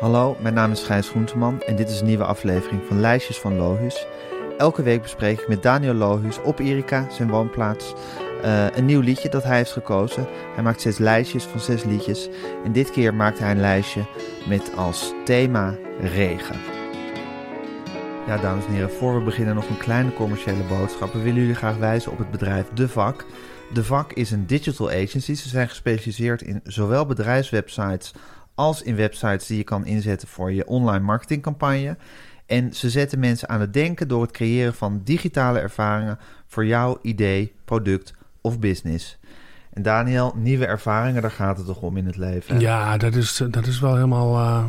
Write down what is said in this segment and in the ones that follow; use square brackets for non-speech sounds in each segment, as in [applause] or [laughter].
Hallo, mijn naam is Gijs Groenteman en dit is een nieuwe aflevering van Lijstjes van Lohus. Elke week bespreek ik met Daniel Lohus op Erika, zijn woonplaats, uh, een nieuw liedje dat hij heeft gekozen. Hij maakt zes lijstjes van zes liedjes en dit keer maakt hij een lijstje met als thema regen. Ja, dames en heren, voor we beginnen nog een kleine commerciële boodschap. We willen jullie graag wijzen op het bedrijf De Vak. De Vak is een digital agency. Ze zijn gespecialiseerd in zowel bedrijfswebsites als in websites die je kan inzetten voor je online marketingcampagne. En ze zetten mensen aan het denken door het creëren van digitale ervaringen voor jouw idee, product of business. En Daniel, nieuwe ervaringen, daar gaat het toch om in het leven? Ja, dat is, dat is wel helemaal. Uh,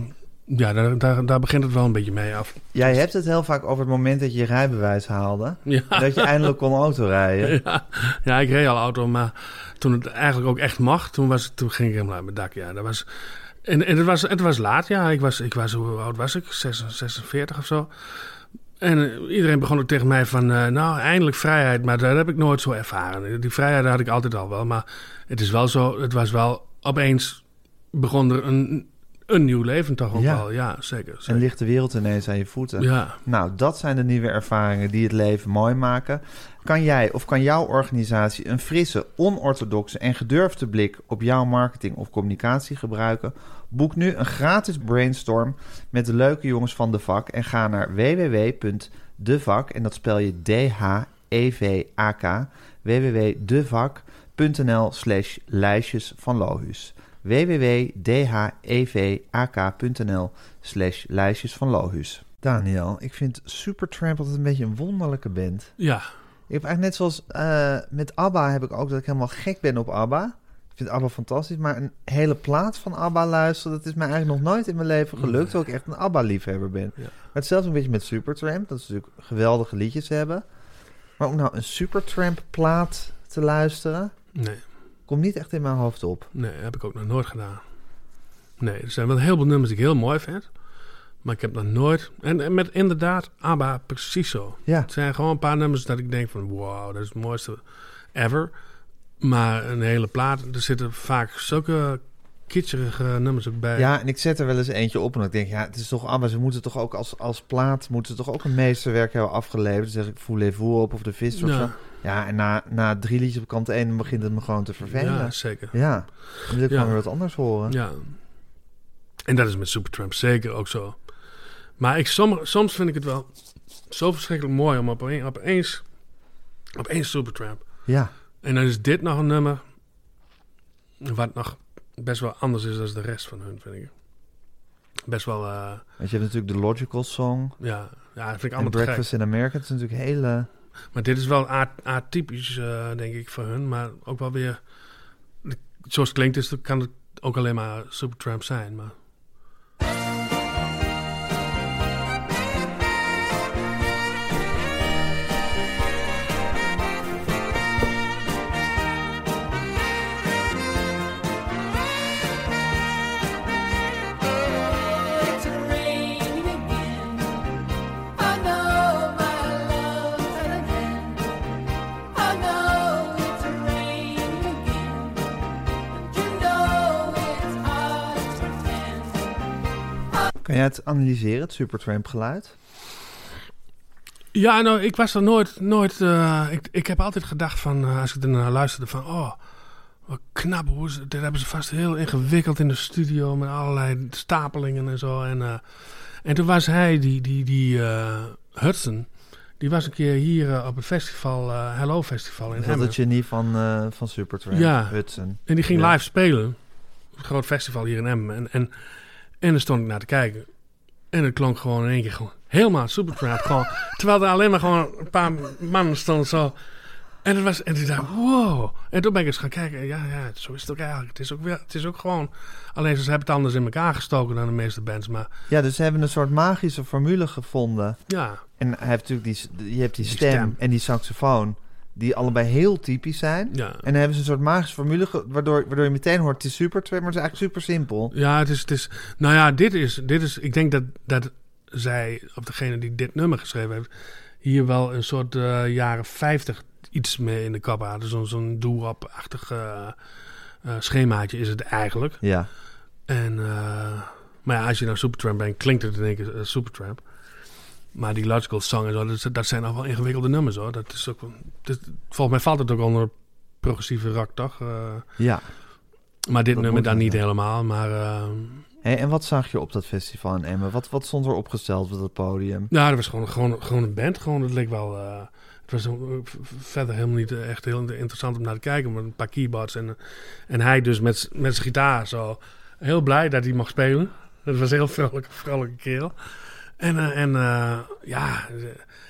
ja, daar, daar, daar, begint het wel een beetje mee af. Jij hebt het heel vaak over het moment dat je je rijbewijs haalde. [laughs] Ja. Dat je eindelijk kon autorijden. [laughs] Ja, ja, ik reed al auto, maar toen het eigenlijk ook echt mag, toen, was, toen ging ik helemaal uit mijn dak. Ja, dat was. En, en het, was, het was laat, ja. Ik was, ik was, hoe oud was ik? 46 of zo. En uh, iedereen begon ook tegen mij van, uh, nou, eindelijk vrijheid. Maar dat heb ik nooit zo ervaren. Die vrijheid had ik altijd al wel. Maar het is wel zo, het was wel, opeens begon er een, een nieuw leven toch ook wel. Ja, zeker, zeker. En ligt de wereld ineens aan je voeten. Ja. Nou, dat zijn de nieuwe ervaringen die het leven mooi maken. Kan jij of kan jouw organisatie een frisse, onorthodoxe en gedurfde blik op jouw marketing of communicatie gebruiken? Boek nu een gratis brainstorm met de leuke jongens van De Vak en ga naar www.devak, en dat spel je D-H-E-V-A-K, www.devak.nl slash lijstjes van Lohus www.dhevak.nl slash lijstjes van Lohus. Daniel, ik vind Supertramp altijd een beetje een wonderlijke band. Ja. Ik heb eigenlijk net zoals uh, met ABBA heb ik ook dat ik helemaal gek ben op ABBA. Ik vind ABBA fantastisch, maar een hele plaat van ABBA luisteren... dat is mij eigenlijk nog nooit in mijn leven gelukt... terwijl ik echt een ABBA-liefhebber ben. Ja. Maar hetzelfde een beetje met Supertramp... dat ze natuurlijk geweldige liedjes hebben. Maar om nou een Supertramp-plaat te luisteren... Nee. Komt niet echt in mijn hoofd op. Nee, heb ik ook nog nooit gedaan. Nee, er zijn wel heel veel nummers die ik heel mooi vind... Maar ik heb nog nooit... En, met inderdaad ABBA precies zo. Ja. Het zijn gewoon een paar nummers dat ik denk van... Wow, dat is het mooiste ever. Maar een hele plaat, er zitten vaak zulke kitscherige nummers ook bij. Ja, en ik zet er wel eens eentje op en ik denk, ja, het is toch ABBA, ze moeten toch ook als, als plaat, moeten ze toch ook een meesterwerk hebben afgeleverd. Dan zeg ik, Voulez-vous op of de vis of zo. Ja, en na, na drie liedjes op kant één begint het me gewoon te vervelen. Ja, zeker. Ja, dan wil ik ja. gewoon weer wat anders horen. Ja. En dat is met Supertramp zeker ook zo. Maar ik, som, soms vind ik het wel zo verschrikkelijk mooi om op opeens, opeens Supertramp. Ja. En dan is dit nog een nummer wat nog best wel anders is dan de rest van hun, vind ik. Best wel... Uh, Want je hebt natuurlijk de Logical Song. Ja, ja dat vind ik allemaal en Breakfast in America, is natuurlijk hele... Maar dit is wel atypisch, uh, denk ik, voor hun. Maar ook wel weer... Zoals het klinkt, is, kan het ook alleen maar Supertramp zijn, maar... Kan jij het analyseren, het Supertramp geluid? Ja, nou, ik was er nooit... nooit uh, ik, ik heb altijd gedacht van, uh, als ik er naar luisterde, van... Oh, wat knap, hoe ze, dat hebben ze vast heel ingewikkeld in de studio... met allerlei stapelingen en zo. En, uh, en toen was hij, die, die, die Hudson... Die was een keer hier op het festival, Hello Festival in Dat het genie van, van Supertramp, ja. Hudson. En die ging ja. live spelen. Een groot festival hier in Emmen. En... en en dan stond ik naar te kijken. En het klonk gewoon in één keer gewoon helemaal supertrap. gewoon, terwijl er alleen maar gewoon een paar mannen stonden zo. En het was, en ik dacht, wow. En toen ben ik eens gaan kijken. Ja, ja, zo is het ook eigenlijk. Het is ook, weer, het is ook gewoon... Alleen ze hebben het anders in elkaar gestoken dan de meeste bands. Maar... Ja, dus ze hebben een soort magische formule gevonden. Ja. En hij heeft natuurlijk die, je hebt die stem, die stem. en die saxofoon die allebei heel typisch zijn. Ja. En dan hebben ze een soort magische formule, waardoor, waardoor je meteen hoort, het is super, maar het is eigenlijk super simpel. Ja, het is, het is nou ja, dit is, dit is, ik denk dat, dat zij, of degene die dit nummer geschreven heeft, hier wel een soort uh, jaren 50 iets mee in de kap hadden. Zo'n zo'n doe-op-achtig uh, uh, schemaatje is het eigenlijk. Ja. En, Maar ja, als je nou Supertramp bent, klinkt het in één keer Supertramp. Maar die Logical Song en zo, dat, dat zijn nog wel ingewikkelde nummers hoor. Dat is ook, dat, volgens mij valt het ook onder progressieve rock, toch? Uh, ja. Maar dit nummer dan niet helemaal, maar... Uh, hey, en wat zag je op dat festival in Emmen? Wat, wat stond er opgesteld op het podium? Nou, dat was gewoon, gewoon, gewoon een band. Gewoon, het leek wel... Uh, het was verder helemaal niet echt heel interessant om naar te kijken. Maar een paar keyboards en, en hij dus met, met zijn gitaar zo. Heel blij dat hij mag spelen. Dat was een heel vrolijke, vrolijke kerel. En, uh, en uh, ja,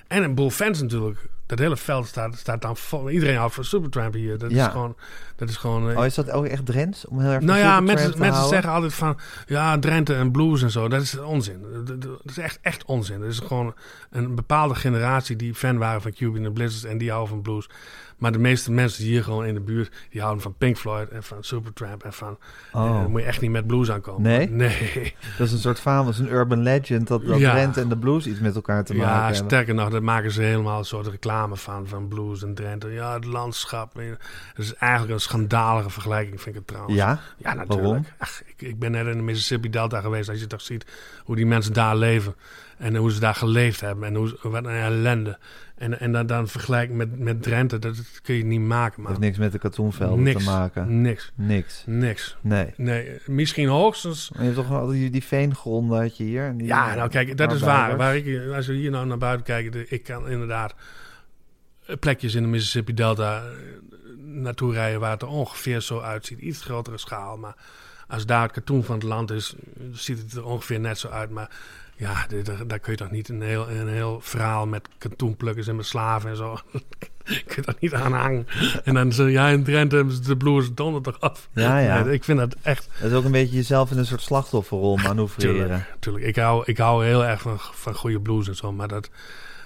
en een boel fans natuurlijk. Dat hele veld staat, staat dan vol. Iedereen houdt van Supertramp hier. Dat Ja. is gewoon... Dat is gewoon uh, Oh, is dat ook echt Drents? Om heel erg nou ja, mensen, mensen zeggen altijd van... Ja, Drenthe en blues en zo. Dat is onzin. Dat, dat is echt, echt onzin. Er is gewoon een bepaalde generatie die fan waren van Cuban and Blizzards... en die houden van blues. Maar de meeste mensen hier gewoon in de buurt... die houden van Pink Floyd en van Supertramp... en van... Oh. eh, dan moet je echt niet met blues aankomen. Nee? [laughs] Nee. Dat is een soort fabel, dat is een urban legend... dat, dat Ja. Drenthe en de blues iets met elkaar te maken Ja, hebben. sterker nog, daar maken ze helemaal een soort reclame van, van blues en Drenthe. Ja, het landschap. Het is eigenlijk een schandalige vergelijking, vind ik het trouwens. Ja? Ja, natuurlijk. Waarom? Ach, ik, ik ben net in de Mississippi Delta geweest. Als je toch ziet hoe die mensen daar leven. En hoe ze daar geleefd hebben. En hoe, wat een ellende. En, en dan, dan vergelijk met, met Drenthe. Dat, dat kun je niet maken, Dat heeft niks met de katoenvelden niks, te maken. Niks. Niks. Niks. Nee. Nee, misschien hoogstens... Maar je hebt toch wel die, die veengronden had je hier? Die, Ja, nou kijk, dat is waar. waar ik, als we hier nou naar buiten kijken, ik kan inderdaad plekjes in de Mississippi Delta eh, naartoe rijden waar het er ongeveer zo uitziet. Iets grotere schaal, maar als daar het katoen van het land is, ziet het er ongeveer net zo uit. Maar ja, daar, daar kun je toch niet een heel, een heel verhaal met katoenplukkers en met slaven en zo. [laughs] kun je toch niet aan hangen. En dan zo, ja, in Drenthe hebben ze de toch af. Ja, ja. Nee, ik vind dat echt Dat is ook een beetje jezelf in een soort slachtofferrol manoeuvreren. Tuurlijk, tuurlijk. Ik hou, ik hou heel erg van, van goede blues en zo, maar dat,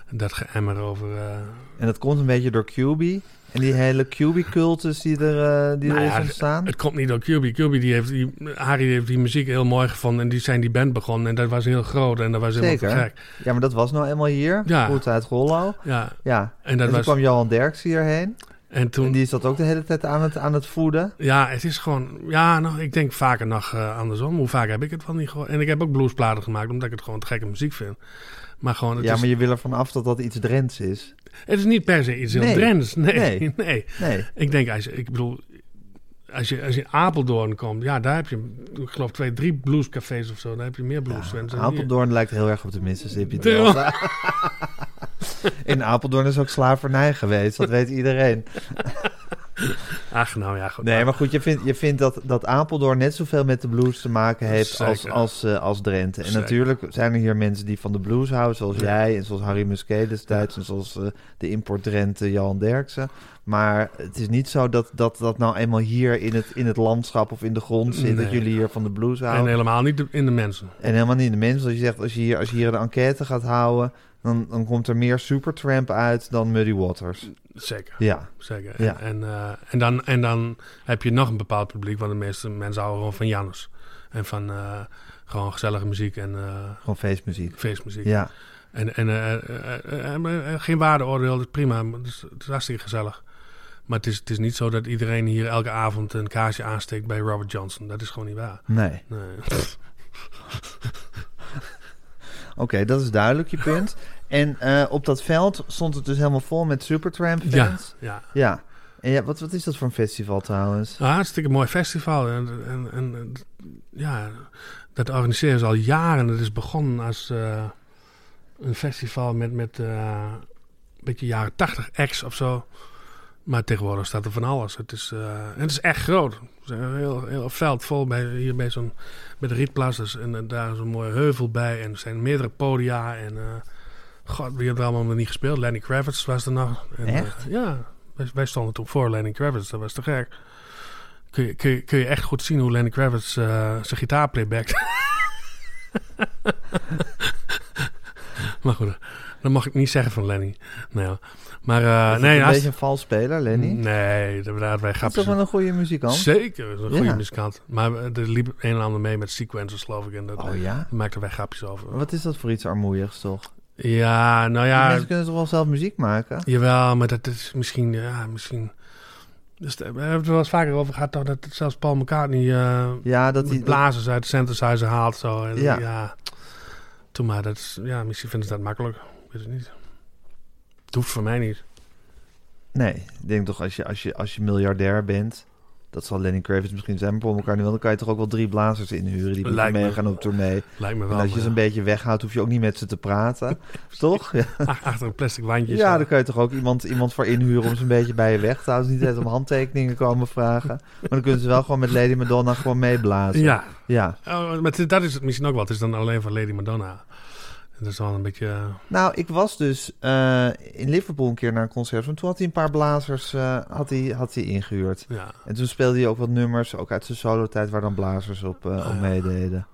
dat geëmmer over... eh, En dat komt een beetje door QB. En die hele QB-cultus die er, eh, die Nou er ja, is ontstaan. het komt niet door QB. QB die heeft die, Harry heeft die muziek heel mooi gevonden en die zijn die band begonnen en dat was heel groot en dat was helemaal gek. Ja, maar dat was nou eenmaal hier. Ja. Goed uit Rollo. Ja, Ja. en En dat toen was... kwam Johan Derks hierheen. En toen... En die zat ook de hele tijd aan het, aan het voeden. Ja, het is gewoon... Ja, nou, ik denk vaker nog eh, andersom. Hoe vaak heb ik het wel niet gehoord? En ik heb ook bluesplaten gemaakt, omdat ik het gewoon te gekke muziek vind. Maar gewoon, het, ja, is, maar je wil ervan af dat dat iets Drents is. het is niet per se iets heel Nee. Drents. [laughs] Nee, Nee. [laughs] nee. Nee. Ik denk, als je, ik bedoel, als je, als je in Apeldoorn komt, ja, daar heb je, ik geloof, twee, drie bluescafés of zo. Daar heb je meer bluesfans. Ja, dan hier. Apeldoorn lijkt heel erg op de Mississippi Delta. [laughs] In Apeldoorn is ook slavernij geweest, dat weet iedereen. [laughs] Ach, nou ja, goed. Nee, maar goed, je vindt, je vindt dat, dat Apeldoorn net zoveel met de blues te maken heeft als, Zeker. als, eh, als Drenthe. En Zeker. natuurlijk zijn er hier mensen die van de blues houden, zoals jij en zoals Harry Musquet destijds en zoals eh, de import Drenthe Johan Derksen. Maar het is niet zo dat dat, dat nou eenmaal hier in het, in het landschap of in de grond zit, dat jullie hier van de blues En houden. helemaal niet in de mensen. En helemaal niet in de mensen. Als je zegt, als je hier, als je hier een enquête gaat houden, dan, dan komt er meer Supertramp uit dan Muddy Waters. Zeker, Ja, zeker. Ja. En, en, eh, en, dan, en dan heb je nog een bepaald publiek, want de meeste mensen houden gewoon van Janus. En van eh, gewoon gezellige muziek en eh, gewoon feestmuziek. feestmuziek. Ja, En, en geen waardeoordeel, dat is prima. Het is, het is hartstikke gezellig. Maar het is, het is niet zo dat iedereen hier elke avond een kaarsje aansteekt bij Robert Johnson. Dat is gewoon niet waar. nee. Nee. [laughs] Oké, dat is duidelijk je punt. [laughs] En eh, op dat veld stond het dus helemaal vol met Supertramp Ja, fans. ja. Ja. En ja, wat, wat is dat voor een festival trouwens? Een hartstikke mooi festival. En, en, en ja, dat organiseren ze al jaren. Het is begonnen als eh, een festival met, met eh, een beetje jaren 80 acts of zo. Maar tegenwoordig staat er van alles. Het is, eh, en het is echt groot. Er is een heel, heel veld vol bij, hier bij zo'n bij de Rietplas. Dus, en eh, daar is een mooie heuvel bij. En er zijn meerdere podia. En eh, god, wie er allemaal nog niet gespeeld? Lenny Kravitz was er nog. En, Echt? ja, wij, wij stonden toen voor Lenny Kravitz. Dat was te gek. Kun je, kun, je, kun je echt goed zien hoe Lenny Kravitz zijn gitaar playbackt. [laughs] maar goed, dat mag ik niet zeggen van Lenny. Nou, ja. maar eh, Is nee, een als- beetje een vals speler, Lenny? Nee, daar hadden wij Dat is grapjes. toch wel een goede muzikant? Zeker, een goede Ja. muzikant. Maar eh, er liep een en ander mee met sequencers, geloof ik. En dat, Oh ja? daar maakten wij grapjes over. Wat is dat voor iets armoeigs toch? Ja, nou Die ja, mensen kunnen toch wel zelf muziek maken? jawel, maar dat is misschien, ja, misschien... Dus we hebben het er wel eens vaker over gehad, toch, dat zelfs Paul McCartney eh Ja, dat hij... blazers uit de synthesizer haalt. Zo. En, Ja. ja. Toen maar, dat is, ja, misschien vinden ze dat makkelijk. Ik weet het niet. Het hoeft voor mij niet. Nee, ik denk toch als je, als je, als je miljardair bent... Dat zal Lenny Kravitz misschien zijn, maar Paul McCartney wel. Dan kan je toch ook wel drie blazers inhuren die met je Lijkt me. meegaan op tournee. Lijkt me En wel. als je ze een beetje weghoudt, hoef je ook niet met ze te praten. [laughs] toch? Ja, ja. Ach- Achter een plastic wandje. ja dan kan je toch ook iemand, iemand voor inhuren om ze een beetje bij je weg te houden. Dus niet eens om handtekeningen komen vragen. Maar dan kunnen ze wel gewoon met Lady Madonna gewoon meeblazen. Ja, Ja. Oh, maar dat is het misschien ook wel. Het is dan alleen van Lady Madonna. Dat is wel een beetje... eh, Nou, ik was dus eh, in Liverpool een keer naar een concert. En toen had hij een paar blazers eh, had hij, had hij ingehuurd. ja. En toen speelde hij ook wat nummers, ook uit zijn solo-tijd, waar dan blazers op, Ah, op ja. meededen.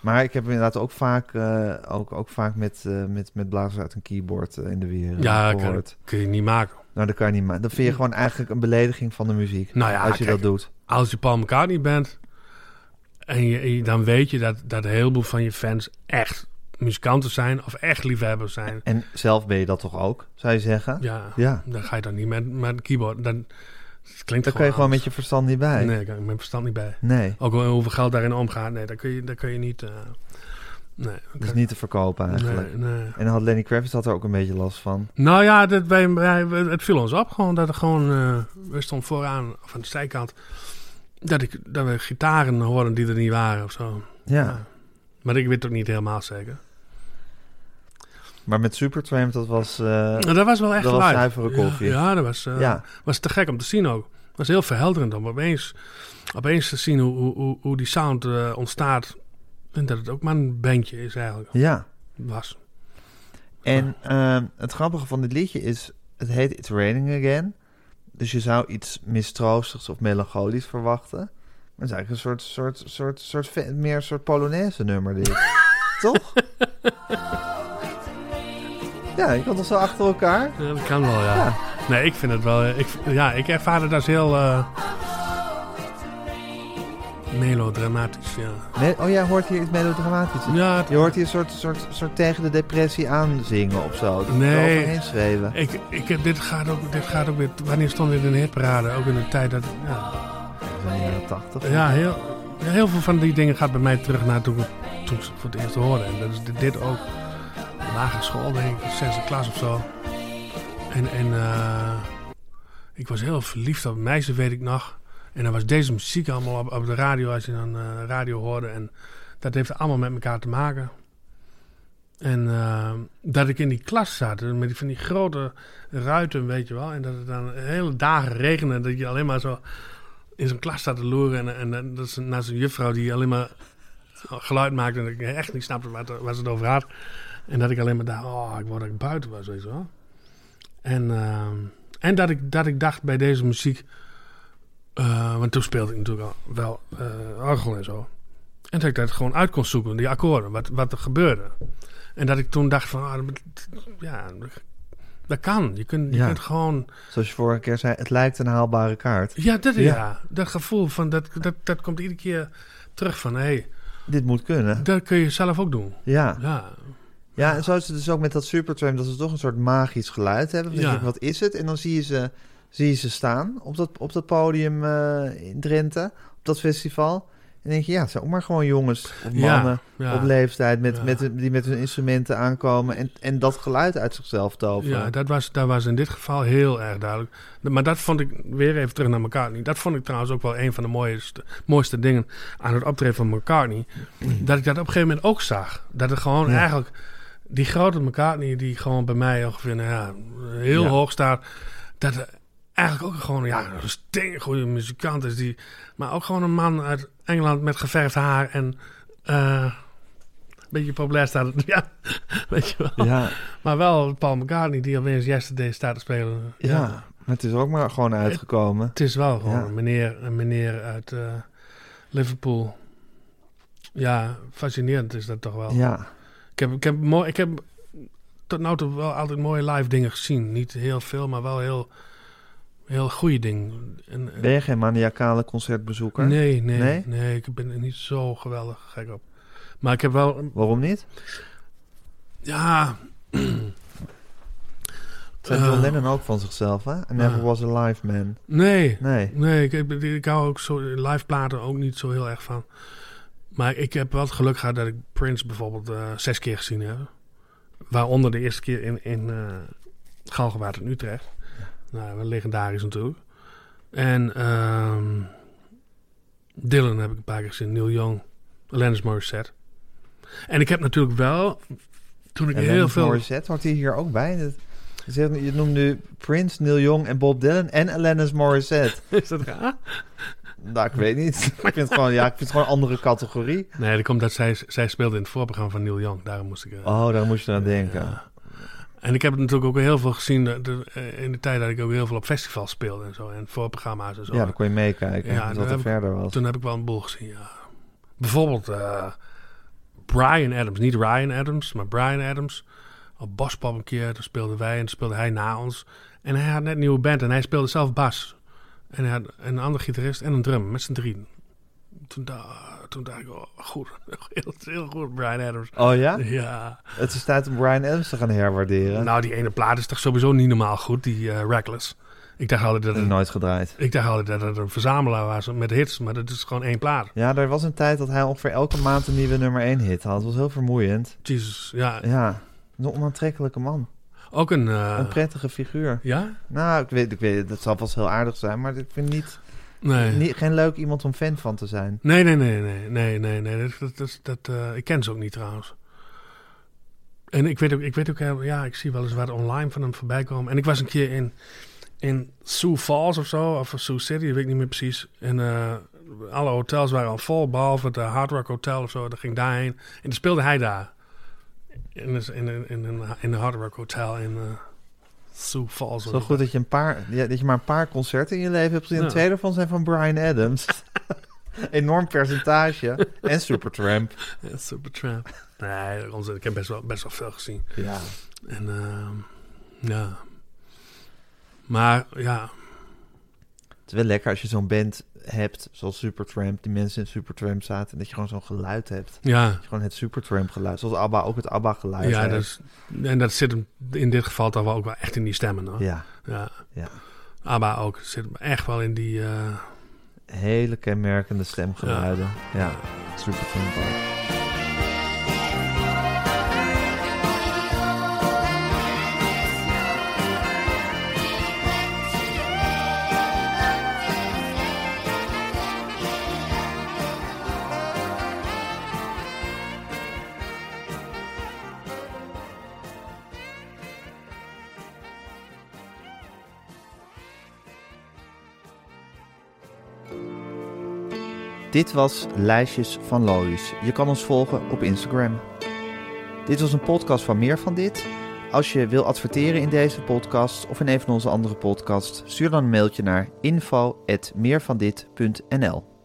Maar ik heb inderdaad ook vaak, ook, ook vaak met, met, met blazers uit een keyboard in de weer Ja, kan, kun je niet maken. Nou, dat kan je niet maken. Dat vind je gewoon eigenlijk een belediging van de muziek. Nou ja, als je kijk, dat doet. als je Paul McCartney bent... en je, je- dan weet je dat, dat een heleboel van je fans echt muzikanten zijn... of echt liefhebbers zijn. En zelf ben je dat toch ook, zou je zeggen? Ja, Ja. dan ga je dan niet met, met keyboard. Dan, het klinkt Daar kan je gewoon met je verstand niet bij. Nee, daar kan ik mijn verstand niet bij. Nee, Ook al hoeveel geld daarin omgaat. Nee, daar kun je, daar kun je niet... eh, nee, dat is niet te verkopen eigenlijk. Nee, nee. En had Lenny Kravitz had er ook een beetje last van. Nou ja, dat wij, wij, het viel ons op gewoon dat er gewoon, eh we stonden vooraan of aan de zijkant, dat, ik, dat we gitaren hoorden die er niet waren of zo. Ja, Maar ik weet het ook niet helemaal zeker. maar met Supertramp, dat was... eh, Nou, dat was wel echt dat was live. zuivere koffie. Ja, ja, dat was, eh, ja, was te gek om te zien ook. Het was heel verhelderend om opeens, opeens te zien hoe, hoe, hoe, hoe die sound eh, ontstaat. En dat het ook maar een bandje is eigenlijk. ja. Was. En ehm, het grappige van dit liedje is, het heet It's Raining Again. Dus je zou iets mistroostigs of melancholisch verwachten. Maar het is eigenlijk een soort, soort, soort, soort, meer een soort Polonaise nummer dit. [laughs] Toch? ja, je kan toch zo achter elkaar? Ja, dat kan wel, ja. Ja. Nee, ik vind het wel... Ik, ja, ik ervaar het als heel... eh, melodramatisch, ja. Oh, jij hoort hier iets melodramatisch. Ja, het- Je hoort hier een soort, soort, soort tegen de depressie aan zingen of zo. Dat Nee. er overheen zweven. ik, ik, dit, gaat ook, dit gaat ook weer... Wanneer stond dit in de hitparade? Ook in de tijd dat... Ja, Dat zijn de jaren tachtig. ja heel, heel veel van die dingen gaat bij mij terug naar toen, toen ik ze voor het eerst hoorde. En dat is dit, ook. Lagere school, denk ik. Zesde klas of zo. En, en eh, ik was heel verliefd op een meisje, weet ik nog. En dan was deze muziek allemaal op, op de radio, als je dan eh, radio hoorde. En dat heeft allemaal met elkaar te maken. En eh, dat ik in die klas zat, met die, van die grote ruiten, weet je wel. En dat het dan hele dagen regende. Dat je alleen maar zo in zo'n klas staat te loeren. En, en, dat is naast een juffrouw die alleen maar geluid maakte. En ik echt niet snapte waar ze het over had. En dat ik alleen maar dacht, oh, ik word dat ik buiten was, weet je wel. En, eh, en dat, ik, dat ik dacht bij deze muziek... eh, want toen speelde ik natuurlijk al wel eh orgel en zo. En dat ik dat gewoon uit kon zoeken, die akkoorden, wat, wat er gebeurde. En dat ik toen dacht van, ah, ja, dat kan. Je kunt, je Ja. kunt gewoon... Zoals je vorige keer zei, het lijkt een haalbare kaart. Ja, dat, ja. Ja. dat gevoel van, dat, dat, dat komt iedere keer terug van, hé, hey, Dit moet kunnen. dat kun je zelf ook doen. Ja. Ja, Ja, en zo is het dus ook met dat Supertramp, dat ze toch een soort magisch geluid hebben. Dan Ja. denk je, wat is het? En dan zie je ze, zie je ze staan op dat, op dat podium eh, in Drenthe, op dat festival. En denk je, ja, het ook maar gewoon jongens of mannen ja. op leeftijd met, Ja. met, die met hun instrumenten aankomen en, en dat geluid uit zichzelf toveren. Ja, dat was, dat was in dit geval heel erg duidelijk. Maar dat vond ik, weer even terug naar McCartney. Dat vond ik trouwens ook wel een van de mooiste, mooiste dingen aan het optreden van McCartney. [clears throat] Dat ik dat op een gegeven moment ook zag. Dat er gewoon eigenlijk, die grote McCartney die gewoon bij mij ongeveer nou ja, heel hoog staat. Dat eigenlijk ook gewoon ja, een steengoede muzikant is. Die, maar ook gewoon een man uit Engeland met geverfd haar en... eh, een beetje populair staat. [laughs] Ja, weet je wel. Ja, Maar wel Paul McCartney die opeens Yesterday staat te spelen. ja. maar het is ook maar gewoon uitgekomen. Het is wel gewoon Ja. een, meneer, een meneer uit eh, Liverpool. Ja, fascinerend is dat toch wel. Ja, Ik, heb, ik, heb mooi, ik heb tot nu toe wel altijd mooie live dingen gezien. Niet heel veel, maar wel heel, heel goede dingen. En, ben je geen maniacale concertbezoeker? nee, nee, Nee? nee, ik ben er niet zo geweldig gek op. Maar ik heb wel Waarom niet? Ja. [clears throat] Zei John Eh. Lennon ook van zichzelf, hè? I never Ah. was a live man. Nee, Nee. nee ik, ik, ik hou ook zo live platen ook niet zo heel erg van. Maar ik heb wel het geluk gehad dat ik Prince bijvoorbeeld eh, zes keer gezien heb. Waaronder de eerste keer in, in eh Galgenwaard in Utrecht. Nou, wel legendarisch natuurlijk. En ehm Dylan heb ik een paar keer gezien. Neil Young, Alanis Morissette. En ik heb natuurlijk wel, toen ik En heel Lennon veel... Morissette, hoort hij hier ook bij? Dat- Je, noemt nu Prince, Neil Young en Bob Dylan en Alanis Morissette. [laughs] Is dat raar? nou, ik weet niet. [laughs] ik vind het gewoon, ja, ik vind het gewoon een andere categorie. Nee, dat komt dat zij, zij speelde in het voorprogramma van Neil Young. Daarom moest ik... eh, Oh, daar moest je aan denken. Ja. En ik heb het natuurlijk ook heel veel gezien de, eh, in de tijd dat ik ook heel veel op festivals speelde en zo. En voorprogramma's en zo. Ja, dan kon je meekijken. Ja, wat er verder was. Toen heb ik wel een boel gezien, ja. Bijvoorbeeld eh, Brian Adams. Niet Ryan Adams, maar Brian Adams. Op Bospop een keer, toen speelden wij en toen speelde hij na ons. En hij had net een nieuwe band en hij speelde zelf bas. En hij had een andere gitarist en een drum, met z'n drieën. Toen, da- toen dacht ik, oh, goed. [laughs] Heel, heel goed, Brian Adams. Oh ja? Ja. Het is tijd om Brian Adams te gaan herwaarderen. Nou, die ene plaat is toch sowieso niet normaal goed, die eh, Reckless. Ik dacht altijd dat Dat het, nooit gedraaid. ik dacht altijd dat het een verzamelaar was met hits, maar dat is gewoon één plaat. Ja, er was een tijd dat hij ongeveer elke maand een nieuwe nummer 1 hit had. Het was heel vermoeiend. Jesus, ja. Ja, een onaantrekkelijke man. Ook een... eh, Een prettige figuur. ja? Nou, ik weet, ik weet, dat zal vast heel aardig zijn, maar ik vind niet, Nee. niet geen leuk iemand om fan van te zijn. Nee, nee, nee, nee, nee, nee, nee. Dat, dat, dat, dat, eh, ik ken ze ook niet trouwens. En ik weet ook, ik weet ook, ja, ik zie wel eens wat online van hem voorbij komen. En ik was een keer in, in Sioux Falls of zo, of Sioux City, weet ik niet meer precies. En eh, alle hotels waren al vol, behalve het Hard Rock Hotel of zo. Dat ging daarheen. En dan speelde hij daar. In, in, in, in, in een Hard Rock Hotel in eh Sioux Falls. Zo goed dat je, een paar, ja, dat je maar een paar concerten in je leven hebt gezien. Twee daarvan zijn van Brian Adams. [laughs] Enorm percentage. En Supertramp. Ja, Supertramp. Nee, onzin. ik heb best wel, best wel veel gezien. Ja. En ehm, ja. Maar ja, Het is wel lekker als je zo'n band hebt, zoals Supertramp, die mensen in Supertramp zaten, en dat je gewoon zo'n geluid hebt. ja. Dat je gewoon het Supertramp geluid, zoals ABBA ook het ABBA geluid Ja, heeft. dat is, en dat zit hem in dit geval toch wel ook wel echt in die stemmen. Hoor. Ja, Ja. ja. ABBA ook. Zit hem echt wel in die... eh, Hele kenmerkende stemgeluiden. Ja, Supertramp ook. Dit was Lijstjes van Lois. Je kan ons volgen op Instagram. Dit was een podcast van Meer van Dit. Als je wil adverteren in deze podcast of in een van onze andere podcasts, stuur dan een mailtje naar info.meervandit.nl.